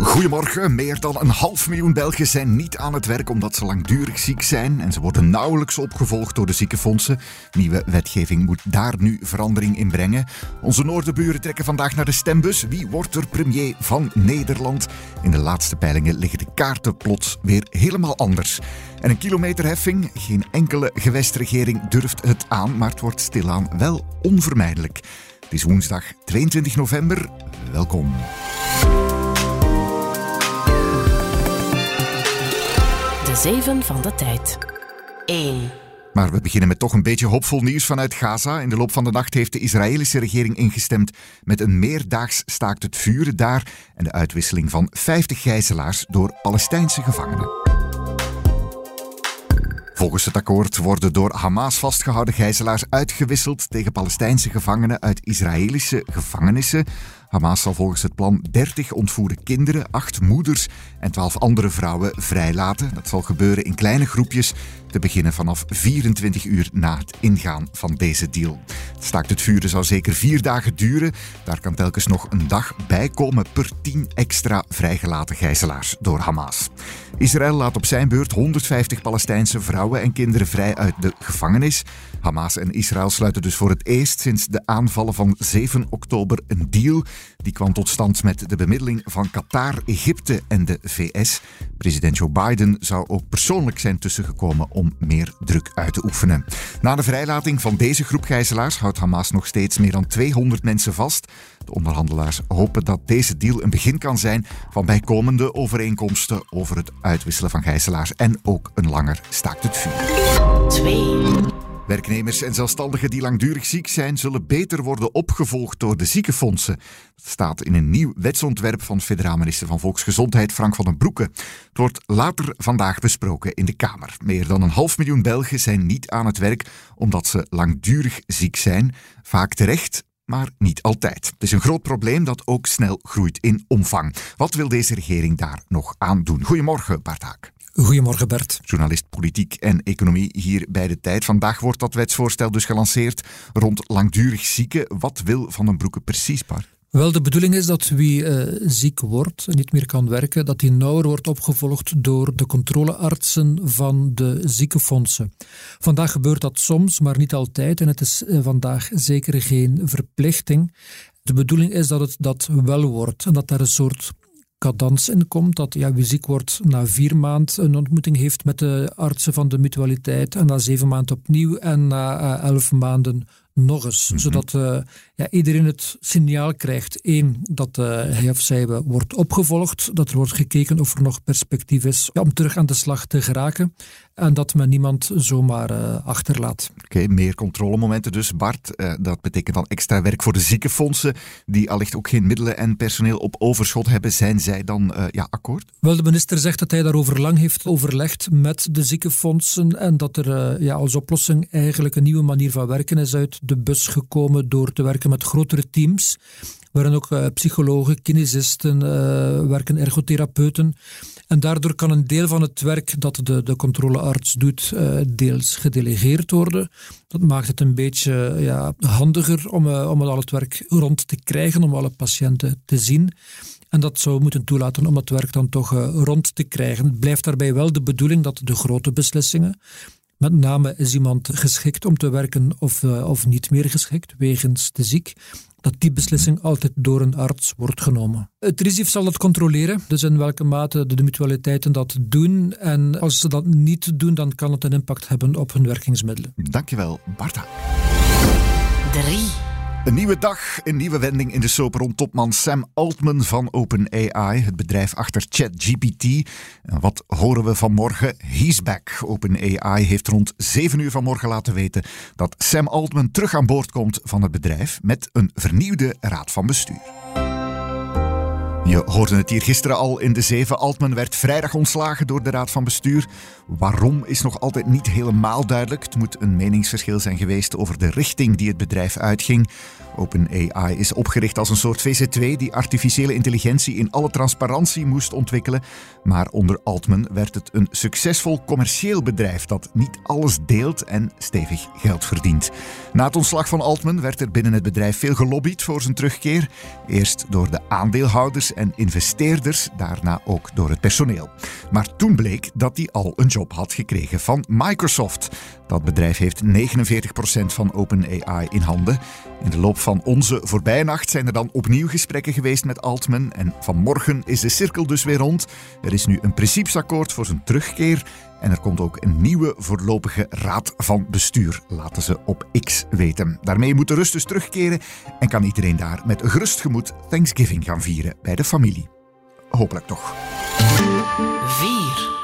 Goedemorgen. Meer dan een half miljoen Belgen zijn niet aan het werk omdat ze langdurig ziek zijn en ze worden nauwelijks opgevolgd door de ziekenfondsen. Nieuwe wetgeving moet daar nu verandering in brengen. Onze noordenburen trekken vandaag naar de stembus. Wie wordt er premier van Nederland? In de laatste peilingen liggen de kaarten plots weer helemaal anders. En een kilometerheffing? Geen enkele gewestregering durft het aan, maar het wordt stilaan wel onvermijdelijk. Het is woensdag 22 november. Welkom. Zeven van de Tijd. 1. Maar we beginnen met toch een beetje hoopvol nieuws vanuit Gaza. In de loop van de nacht heeft de Israëlische regering ingestemd met een meerdaags staakt het vuren daar en de uitwisseling van 50 gijzelaars door Palestijnse gevangenen. Volgens het akkoord worden door Hamas vastgehouden gijzelaars uitgewisseld tegen Palestijnse gevangenen uit Israëlische gevangenissen. Hamas zal volgens het plan 30 ontvoerde kinderen, 8 moeders en 12 andere vrouwen vrijlaten. Dat zal gebeuren in kleine groepjes, te beginnen vanaf 24 uur na het ingaan van deze deal. Staakt het vuren zou zeker vier dagen duren. Daar kan telkens nog een dag bij komen per 10 extra vrijgelaten gijzelaars door Hamas. Israël laat op zijn beurt 150 Palestijnse vrouwen en kinderen vrij uit de gevangenis. Hamas en Israël sluiten dus voor het eerst sinds de aanvallen van 7 oktober een deal. Die kwam tot stand met de bemiddeling van Qatar, Egypte en de VS. President Joe Biden zou ook persoonlijk zijn tussengekomen om meer druk uit te oefenen. Na de vrijlating van deze groep gijzelaars houdt Hamas nog steeds meer dan 200 mensen vast. De onderhandelaars hopen dat deze deal een begin kan zijn van bijkomende overeenkomsten over het uitwisselen van gijzelaars en ook een langer staakt het vuur. 2. Werknemers en zelfstandigen die langdurig ziek zijn, zullen beter worden opgevolgd door de ziekenfondsen. Dat staat in een nieuw wetsontwerp van federaal minister van Volksgezondheid Frank van den Broeke. Het wordt later vandaag besproken in de Kamer. Meer dan een half miljoen Belgen zijn niet aan het werk omdat ze langdurig ziek zijn. Vaak terecht, maar niet altijd. Het is een groot probleem dat ook snel groeit in omvang. Wat wil deze regering daar nog aan doen? Goedemorgen, Bart Haak. Goedemorgen Bert. Journalist politiek en economie hier bij de tijd. Vandaag wordt dat wetsvoorstel dus gelanceerd rond langdurig zieken. Wat wil Van den Broeke precies, Bart? Wel, de bedoeling is dat wie uh, ziek wordt en niet meer kan werken, dat die nauwer wordt opgevolgd door de controleartsen van de ziekenfondsen. Vandaag gebeurt dat soms, maar niet altijd. En het is uh, vandaag zeker geen verplichting. De bedoeling is dat het dat wel wordt en dat daar een soort cadans in komt. Dat ja, wie ziek wordt na vier maanden een ontmoeting heeft met de artsen van de mutualiteit en na zeven maanden opnieuw en na uh, elf maanden nog eens. Mm -hmm. Zodat uh, ja, iedereen het signaal krijgt. één, dat uh, hij of zij wordt opgevolgd. Dat er wordt gekeken of er nog perspectief is om terug aan de slag te geraken. En dat men niemand zomaar uh, achterlaat. Oké, okay, meer controlemomenten dus. Bart, dat betekent dan extra werk voor de ziekenfondsen. Die allicht ook geen middelen en personeel op overschot hebben. Zijn zij dan ja, akkoord? Wel, de minister zegt dat hij daarover lang heeft overlegd met de ziekenfondsen. En dat er ja, als oplossing eigenlijk een nieuwe manier van werken is uit de bus gekomen door te werken met grotere teams, waarin ook uh, psychologen, kinesisten uh, werken, ergotherapeuten. En daardoor kan een deel van het werk dat de, de controlearts doet, uh, deels gedelegeerd worden. Dat maakt het een beetje ja, handiger om, om al het werk rond te krijgen, om alle patiënten te zien. En dat zou moeten toelaten om het werk dan toch rond te krijgen. Het blijft daarbij wel de bedoeling dat de grote beslissingen, met name is iemand geschikt om te werken of, of niet meer geschikt wegens de ziek. Dat die beslissing altijd door een arts wordt genomen. Het RISIF zal dat controleren, dus in welke mate de, de mutualiteiten dat doen. En als ze dat niet doen, dan kan het een impact hebben op hun werkingsmiddelen. Dankjewel, Barta. 3. Een nieuwe dag, een nieuwe wending in de soap rond topman Sam Altman van OpenAI, het bedrijf achter ChatGPT. En wat horen we vanmorgen? He's back. OpenAI heeft rond 7 uur vanmorgen laten weten dat Sam Altman terug aan boord komt van het bedrijf met een vernieuwde raad van bestuur. Je hoorde het hier gisteren al in de zeven. Altman werd vrijdag ontslagen door de Raad van Bestuur. Waarom is nog altijd niet helemaal duidelijk. Het moet een meningsverschil zijn geweest over de richting die het bedrijf uitging. OpenAI is opgericht als een soort VC2 die artificiële intelligentie in alle transparantie moest ontwikkelen. Maar onder Altman werd het een succesvol commercieel bedrijf dat niet alles deelt en stevig geld verdient. Na het ontslag van Altman werd er binnen het bedrijf veel gelobbyd voor zijn terugkeer. Eerst door de aandeelhouders en investeerders, daarna ook door het personeel. Maar toen bleek dat hij al een job had gekregen van Microsoft. Dat bedrijf heeft 49% van OpenAI in handen. In de loop van onze voorbije nacht zijn er dan opnieuw gesprekken geweest met Altman. En vanmorgen is de cirkel dus weer rond. Er is nu een principesakkoord voor zijn terugkeer. En er komt ook een nieuwe voorlopige raad van bestuur, laten ze op X weten. Daarmee moet de rust dus terugkeren en kan iedereen daar met gerust gemoed Thanksgiving gaan vieren bij de familie. Hopelijk toch. 4.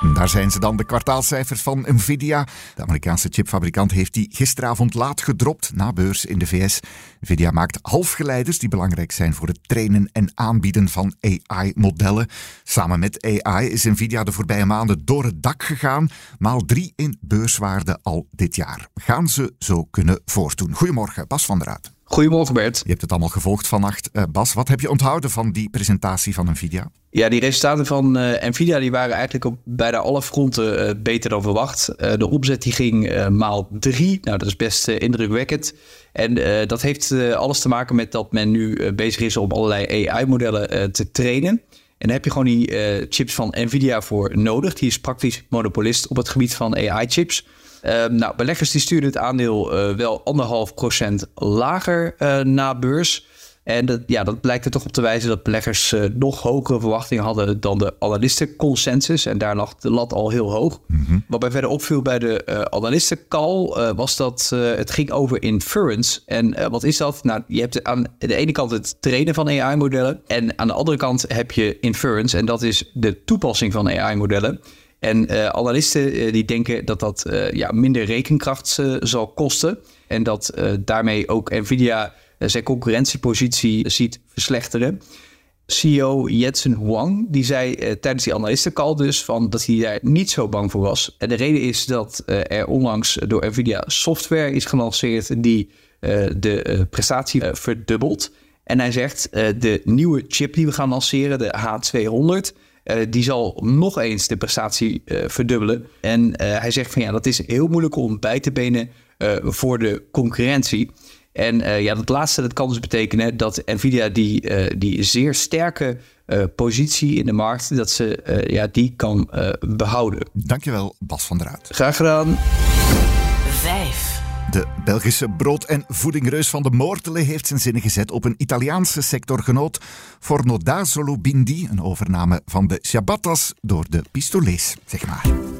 Daar zijn ze dan, de kwartaalcijfers van Nvidia. De Amerikaanse chipfabrikant heeft die gisteravond laat gedropt na beurs in de VS. Nvidia maakt halfgeleiders die belangrijk zijn voor het trainen en aanbieden van AI-modellen. Samen met AI is Nvidia de voorbije maanden door het dak gegaan, maal drie in beurswaarde al dit jaar. Gaan ze zo kunnen voortdoen? Goedemorgen, Bas van der Uit. Goedemorgen Bert. Je hebt het allemaal gevolgd vannacht. Uh, Bas, wat heb je onthouden van die presentatie van Nvidia? Ja, die resultaten van uh, Nvidia die waren eigenlijk op bijna alle fronten uh, beter dan verwacht. de opzet die ging maal drie. Nou, dat is best indrukwekkend. En dat heeft alles te maken met dat men nu bezig is om allerlei AI-modellen te trainen. En daar heb je gewoon die chips van Nvidia voor nodig. Die is praktisch monopolist op het gebied van AI-chips. Ehm, nou, beleggers die stuurden het aandeel uh, wel anderhalf procent lager uh, na beurs. En dat, ja, dat blijkt er toch op te wijzen dat beleggers uh, nog hogere verwachtingen hadden dan de analistenconsensus. En daar lag de lat al heel hoog. Mhm. Wat mij verder opviel bij de uh, analistencall was dat het ging over inference. En wat is dat? Nou, je hebt aan de ene kant het trainen van AI-modellen. En aan de andere kant heb je inference. En dat is de toepassing van AI-modellen. En uh, analisten uh, die denken dat dat uh, ja, minder rekenkracht zal kosten. En dat daarmee ook Nvidia zijn concurrentiepositie ziet verslechteren. CEO Jetsen Huang die zei tijdens die analistencall dus van dat hij daar niet zo bang voor was. En de reden is dat er onlangs door Nvidia software is gelanceerd die de prestatie verdubbelt. En hij zegt de nieuwe chip die we gaan lanceren, de H200 uh, die zal nog eens de prestatie uh, verdubbelen. En uh, hij zegt van ja, dat is heel moeilijk om bij te benen voor de concurrentie. En ja, dat laatste dat kan dus betekenen dat Nvidia die, die zeer sterke positie in de markt, dat ze ja, die kan behouden. Dankjewel, Bas van der Uit. Graag gedaan. 5. De Belgische brood- en voedingreus van de Moortelen heeft zijn zinnen gezet op een Italiaanse sectorgenoot, Forno da Bindi, een overname van de Ciabattas door de Pistolets, zeg maar.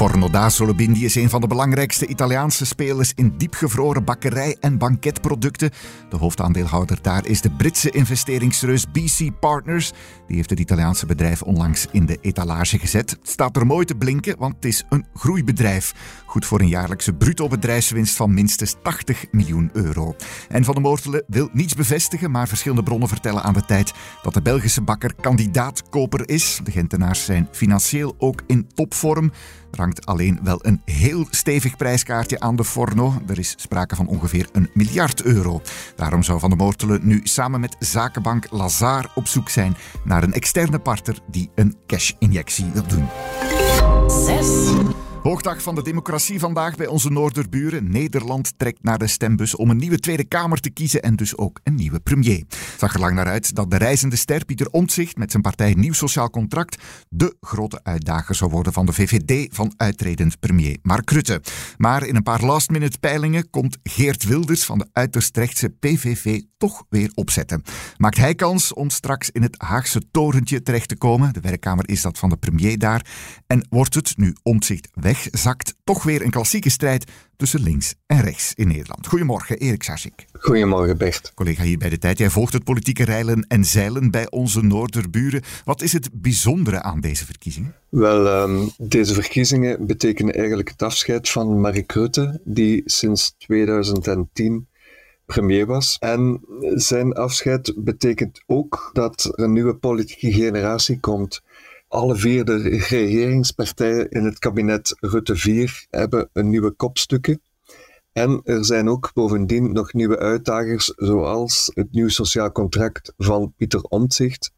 Forno da Solobindi is een van de belangrijkste Italiaanse spelers in diepgevroren bakkerij- en banketproducten. De hoofdaandeelhouder daar is de Britse investeringsreus BC Partners. Die heeft het Italiaanse bedrijf onlangs in de etalage gezet. Het staat er mooi te blinken, want het is een groeibedrijf. Goed voor een jaarlijkse bruto bedrijfswinst van minstens 80 miljoen euro. En Van de Moortelen wil niets bevestigen, maar verschillende bronnen vertellen aan de tijd dat de Belgische bakker kandidaatkoper is. De Gentenaars zijn financieel ook in topvorm. Er hangt alleen wel een heel stevig prijskaartje aan de Forno. Er is sprake van ongeveer een miljard euro. Daarom zou Van de Moortelen nu samen met zakenbank Lazar op zoek zijn naar een externe partner die een cash-injectie wil doen. 6. Hoogdag van de democratie vandaag bij onze Noorderburen. Nederland trekt naar de stembus om een nieuwe Tweede Kamer te kiezen en dus ook een nieuwe premier. Zag er lang naar uit dat de reizende ster Pieter Omtzigt met zijn partij Nieuw Sociaal Contract de grote uitdager zou worden van de VVD van uitredend premier Mark Rutte. Maar in een paar last-minute peilingen komt Geert Wilders van de uiterst rechtse PVV toch weer opzetten. Maakt hij kans om straks in het Haagse torentje terecht te komen? De werkkamer is dat van de premier daar. En wordt het, nu Omtzigt wegzakt, toch weer een klassieke strijd tussen links en rechts in Nederland. Goedemorgen, Erik Sasik. Goedemorgen, Bert. Collega hier bij de tijd. Jij volgt het politieke reilen en zeilen bij onze Noorderburen. Wat is het bijzondere aan deze verkiezingen? Wel, um, deze verkiezingen betekenen eigenlijk het afscheid van Mark Rutte, die sinds 2010 premier was. En zijn afscheid betekent ook dat er een nieuwe politieke generatie komt. Alle vier de regeringspartijen in het kabinet Rutte 4 hebben een nieuwe kopstukken. En er zijn ook bovendien nog nieuwe uitdagers, zoals het nieuw sociaal contract van Pieter Omtzigt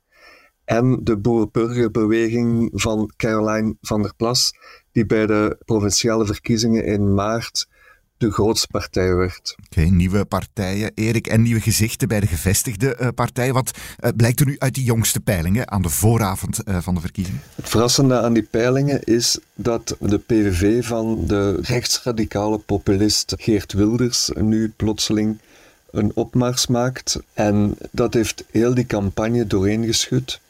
en de boer-burgerbeweging van Caroline van der Plas, die bij de provinciale verkiezingen in maart de grootste partij werd. Oké, nieuwe partijen, Erik, en nieuwe gezichten bij de gevestigde uh, partij. Wat uh, blijkt er nu uit die jongste peilingen aan de vooravond uh, van de verkiezingen? Het verrassende aan die peilingen is dat de PVV van de rechtsradicale populist Geert Wilders nu plotseling een opmars maakt. En dat heeft heel die campagne dooreengeschud.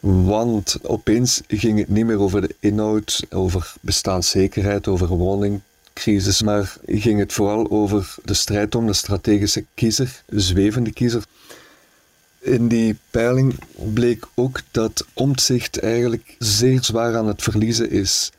Want opeens ging het niet meer over de inhoud, over bestaanszekerheid, over woning, crisis, maar ging het vooral over de strijd om de strategische kiezer, de zwevende kiezer. In die peiling bleek ook dat Omtzigt eigenlijk zeer zwaar aan het verliezen is.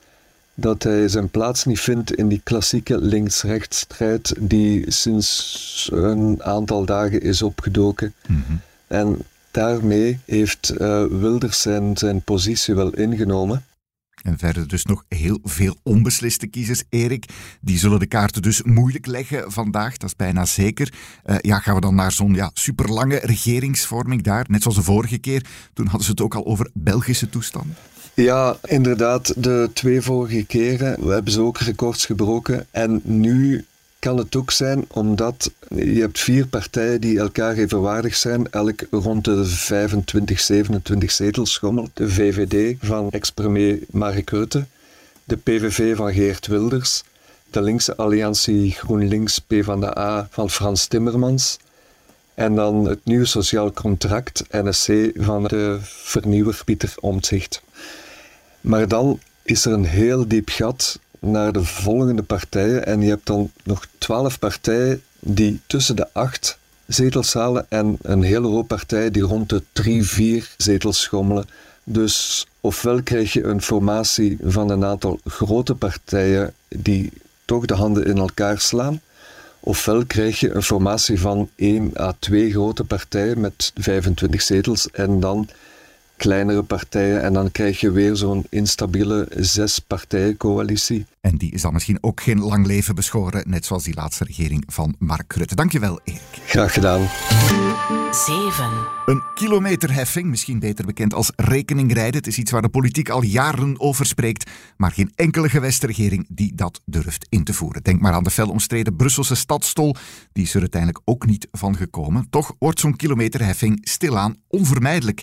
Dat hij zijn plaats niet vindt in die klassieke links-rechts strijd die sinds een aantal dagen is opgedoken. Mm -hmm. En daarmee heeft uh, Wilders zijn, zijn positie wel ingenomen. En verder dus nog heel veel onbesliste kiezers. Erik, die zullen de kaarten dus moeilijk leggen vandaag, dat is bijna zeker. Uh, ja, gaan we dan naar zo'n ja, superlange regeringsvorming daar, net zoals de vorige keer. Toen hadden ze het ook al over Belgische toestanden. Ja, inderdaad. De twee vorige keren hebben ze ook records gebroken. En nu kan het ook zijn omdat je hebt vier partijen die elkaar evenwaardig zijn, elk rond de 25, 27 zetels schommelt. De VVD van ex-premier Mark Rutte, de PVV van Geert Wilders, de linkse alliantie GroenLinks PvdA van Frans Timmermans en dan het nieuwe sociaal contract NSC van de vernieuwer Pieter Omtzigt. Maar dan is er een heel diep gat naar de volgende partijen. En je hebt dan nog twaalf partijen die tussen de acht zetels halen en een hele hoop partijen die rond de drie, vier zetels schommelen. Dus ofwel krijg je een formatie van een aantal grote partijen die toch de handen in elkaar slaan. Ofwel krijg je een formatie van één à twee grote partijen met 25 zetels en dan kleinere partijen. En dan krijg je weer zo'n instabiele zes-partijencoalitie. En die is dan misschien ook geen lang leven beschoren, net zoals die laatste regering van Mark Rutte. Dankjewel, Erik. Graag gedaan. 7. Een kilometerheffing, misschien beter bekend als rekeningrijden. Het is iets waar de politiek al jaren over spreekt, maar geen enkele gewesten regering die dat durft in te voeren. Denk maar aan de fel omstreden Brusselse stadstol, die is er uiteindelijk ook niet van gekomen. Toch wordt zo'n kilometerheffing stilaan onvermijdelijk.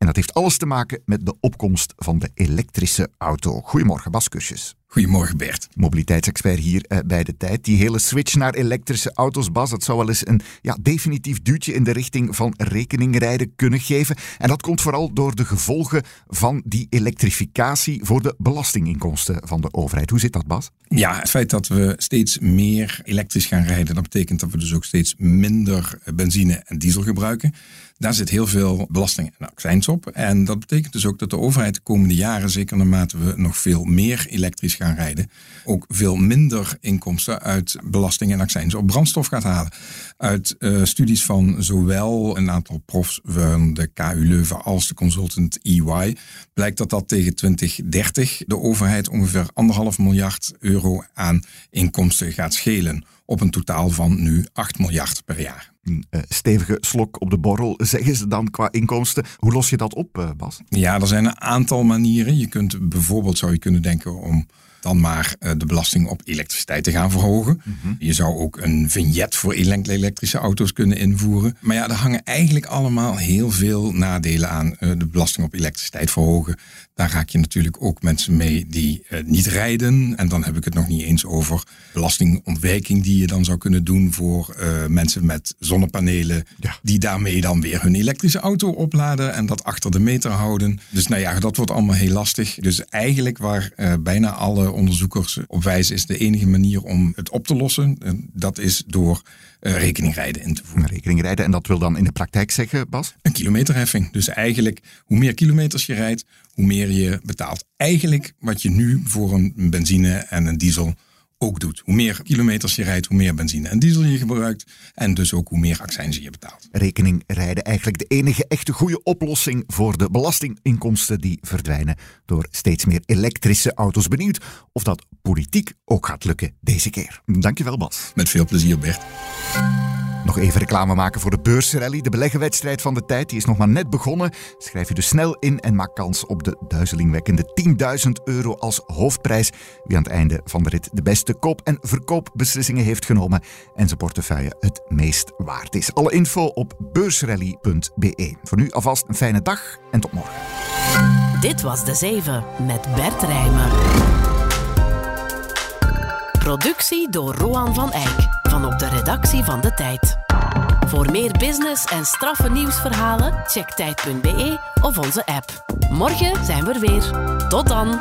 En dat heeft alles te maken met de opkomst van de elektrische auto. Goedemorgen, Bas Kursjes. Goedemorgen Bert. Mobiliteitsexpert hier uh, bij de tijd. Die hele switch naar elektrische auto's, Bas, dat zou wel eens een ja, definitief duwtje in de richting van rekeningrijden kunnen geven. En dat komt vooral door de gevolgen van die elektrificatie voor de belastinginkomsten van de overheid. Hoe zit dat, Bas? Ja, het feit dat we steeds meer elektrisch gaan rijden, dat betekent dat we dus ook steeds minder benzine en diesel gebruiken. Daar zit heel veel belasting en accijns op. En dat betekent dus ook dat de overheid de komende jaren, zeker naarmate we nog veel meer elektrisch gaan rijden, ook veel minder inkomsten uit belasting en accijns op brandstof gaat halen. Uit uh, studies van zowel een aantal profs van de KU Leuven als de consultant EY blijkt dat dat tegen 2030 de overheid ongeveer anderhalf miljard euro aan inkomsten gaat schelen. Op een totaal van nu 8 miljard per jaar een uh, stevige slok op de borrel, zeggen ze dan qua inkomsten. Hoe los je dat op, uh, Bas? Ja, er zijn een aantal manieren. Je kunt bijvoorbeeld, zou je kunnen denken om dan maar uh, de belasting op elektriciteit te gaan verhogen. Mm -hmm. Je zou ook een vignet voor elektrische auto's kunnen invoeren. Maar ja, er hangen eigenlijk allemaal heel veel nadelen aan uh, de belasting op elektriciteit verhogen. Daar raak je natuurlijk ook mensen mee die uh, niet rijden. En dan heb ik het nog niet eens over belastingontwijking die je dan zou kunnen doen voor mensen met zonnepanelen. Ja. Die daarmee dan weer hun elektrische auto opladen en dat achter de meter houden. Dus nou ja, dat wordt allemaal heel lastig. Dus eigenlijk waar bijna alle onderzoekers op wijzen, is de enige manier om het op te lossen. Dat is door uh, rekeningrijden in te voeren. Rekeningrijden, en dat wil dan in de praktijk zeggen, Bas? Een kilometerheffing. Dus eigenlijk, hoe meer kilometers je rijdt, hoe meer je betaalt. Eigenlijk wat je nu voor een benzine en een diesel ook doet. Hoe meer kilometers je rijdt, hoe meer benzine en diesel je gebruikt. En dus ook hoe meer accijns je betaalt. Rekening rijden eigenlijk de enige echte goede oplossing voor de belastinginkomsten die verdwijnen door steeds meer elektrische auto's. Benieuwd of dat politiek ook gaat lukken deze keer. Dankjewel Bas. Met veel plezier Bert. Nog even reclame maken voor de beursrally. De beleggenwedstrijd van de tijd die is nog maar net begonnen. Schrijf je dus snel in en maak kans op de duizelingwekkende 10.000 euro als hoofdprijs. Wie aan het einde van de rit de beste koop- en verkoopbeslissingen heeft genomen en zijn portefeuille het meest waard is. Alle info op beursrally.be. Voor nu alvast een fijne dag en tot morgen. Dit was De Zeven met Bert Rijmen. Productie door Roan van Eyck van op de redactie van De Tijd. Voor meer business en straffe nieuwsverhalen check tijd.be of onze app. Morgen zijn we er weer. Tot dan.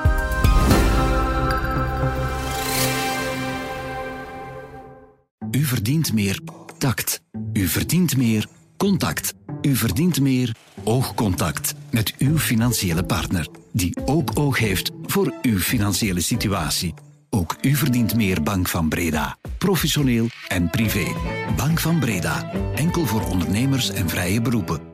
U verdient meer tact. U verdient meer contact. U verdient meer oogcontact met uw financiële partner, die ook oog heeft voor uw financiële situatie. Ook u verdient meer Bank van Breda. Professioneel en privé. Bank van Breda. Enkel voor ondernemers en vrije beroepen.